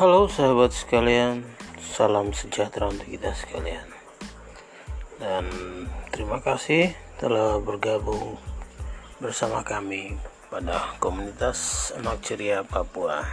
Halo sahabat sekalian, salam sejahtera untuk kita sekalian. Dan terima kasih telah bergabung bersama kami pada komunitas anak ceria Papua.